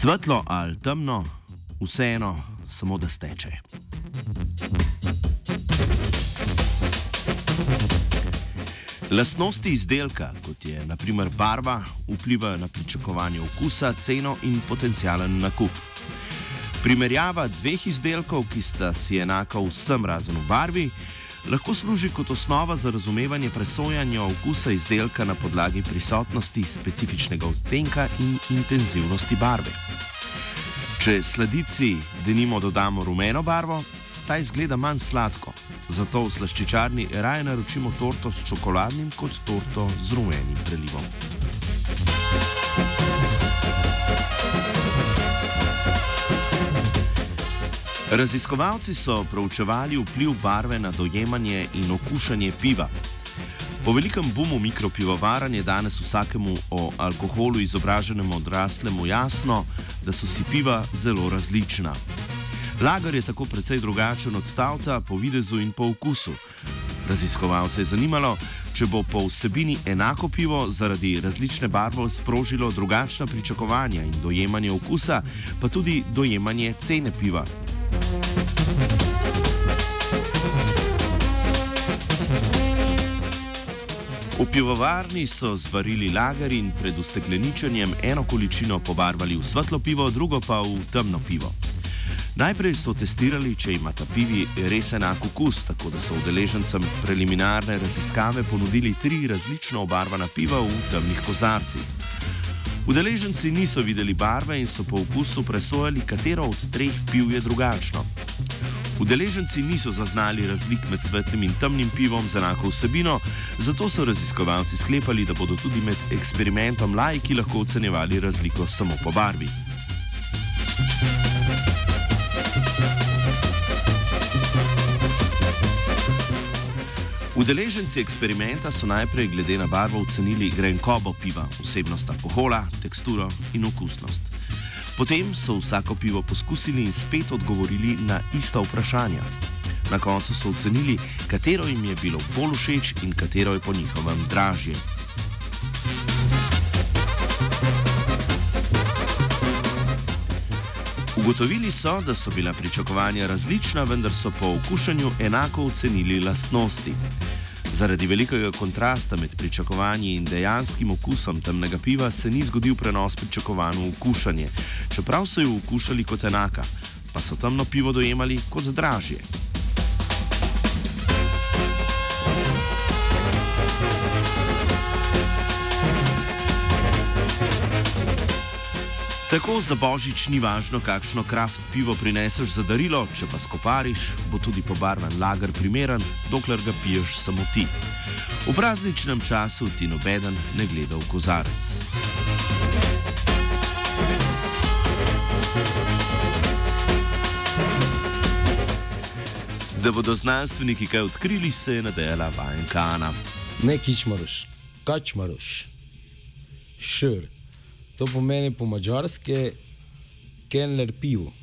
Svetlo ali temno, vseeno, samo da steče. Lastnosti izdelka, kot je naprimer barva, vplivajo na pričakovanje okusa, ceno in potencijalen nakup. Primerjava dveh izdelkov, ki sta si enaka vsem razen v barvi, lahko služi kot osnova za razumevanje presojanja okusa izdelka na podlagi prisotnosti specifičnega odtenka in intenzivnosti barve. Če sladici denimo dodamo rumeno barvo, ta izgleda manj sladko, zato v slaščičarni raje naročimo torto s čokoladnim kot torto z rumenim prelivom. Raziskovalci so proučevali vpliv barve na dojemanje in okušanje piva. Po velikem bumu mikropivovaranja je danes vsakemu o alkoholu izobraženemu odraslemu jasno, da so si piva zelo različna. Lager je tako precej drugačen od stavta po videzu in po okusu. Raziskovalce je zanimalo, če bo po vsebini enako pivo zaradi različne barve sprožilo drugačna pričakovanja in dojemanje okusa, pa tudi dojemanje cene piva. V pivovarni so zvarili lager in pred ustekleničenjem eno količino pobarvali v svetlo pivo, drugo pa v temno pivo. Najprej so testirali, če ima ta pivi res enak okus, tako da so udeležencem preliminarne raziskave ponudili tri različno obarvana piva v temnih kozarcih. Udeleženci niso videli barve in so po okusu presojali, katero od treh piv je drugačno. Udeleženci niso zaznali razlik med svetlim in temnim pivom z enako vsebino, zato so raziskovalci sklepali, da bodo tudi med eksperimentom lajki lahko ocenjevali razliko samo po barvi. Udeleženci eksperimenta so najprej glede na barvo ocenili grenkobo piva, vsebnost alkohola, teksturo in okusnost. Potem so vsako pivo poskusili in spet odgovorili na ista vprašanja. Na koncu so ocenili, katero jim je bilo bolj všeč in katero je po njihovem dražje. Ugotovili so, da so bila pričakovanja različna, vendar so po okušanju enako ocenili lastnosti. Zaradi velikega kontrasta med pričakovanji in dejanskim okusom temnega piva se ni zgodil prenos pričakovanj v okušanje, čeprav so jo okušali kot enaka, pa so temno pivo dojemali kot dražje. Tako za božič ni važno, kakšno kraft pivo prineseš za darilo, če pa skopariš, bo tudi pobarvan lager primeren, dokler ga piješ samo ti. V prazničnem času ti nobeden ne gleda v kozarec. Da bodo znanstveniki kaj odkrili, se je nadejala vajenkana. Ne kičmaroš, kačmaroš, šr. To pomeni po mačarske, kelner pivo.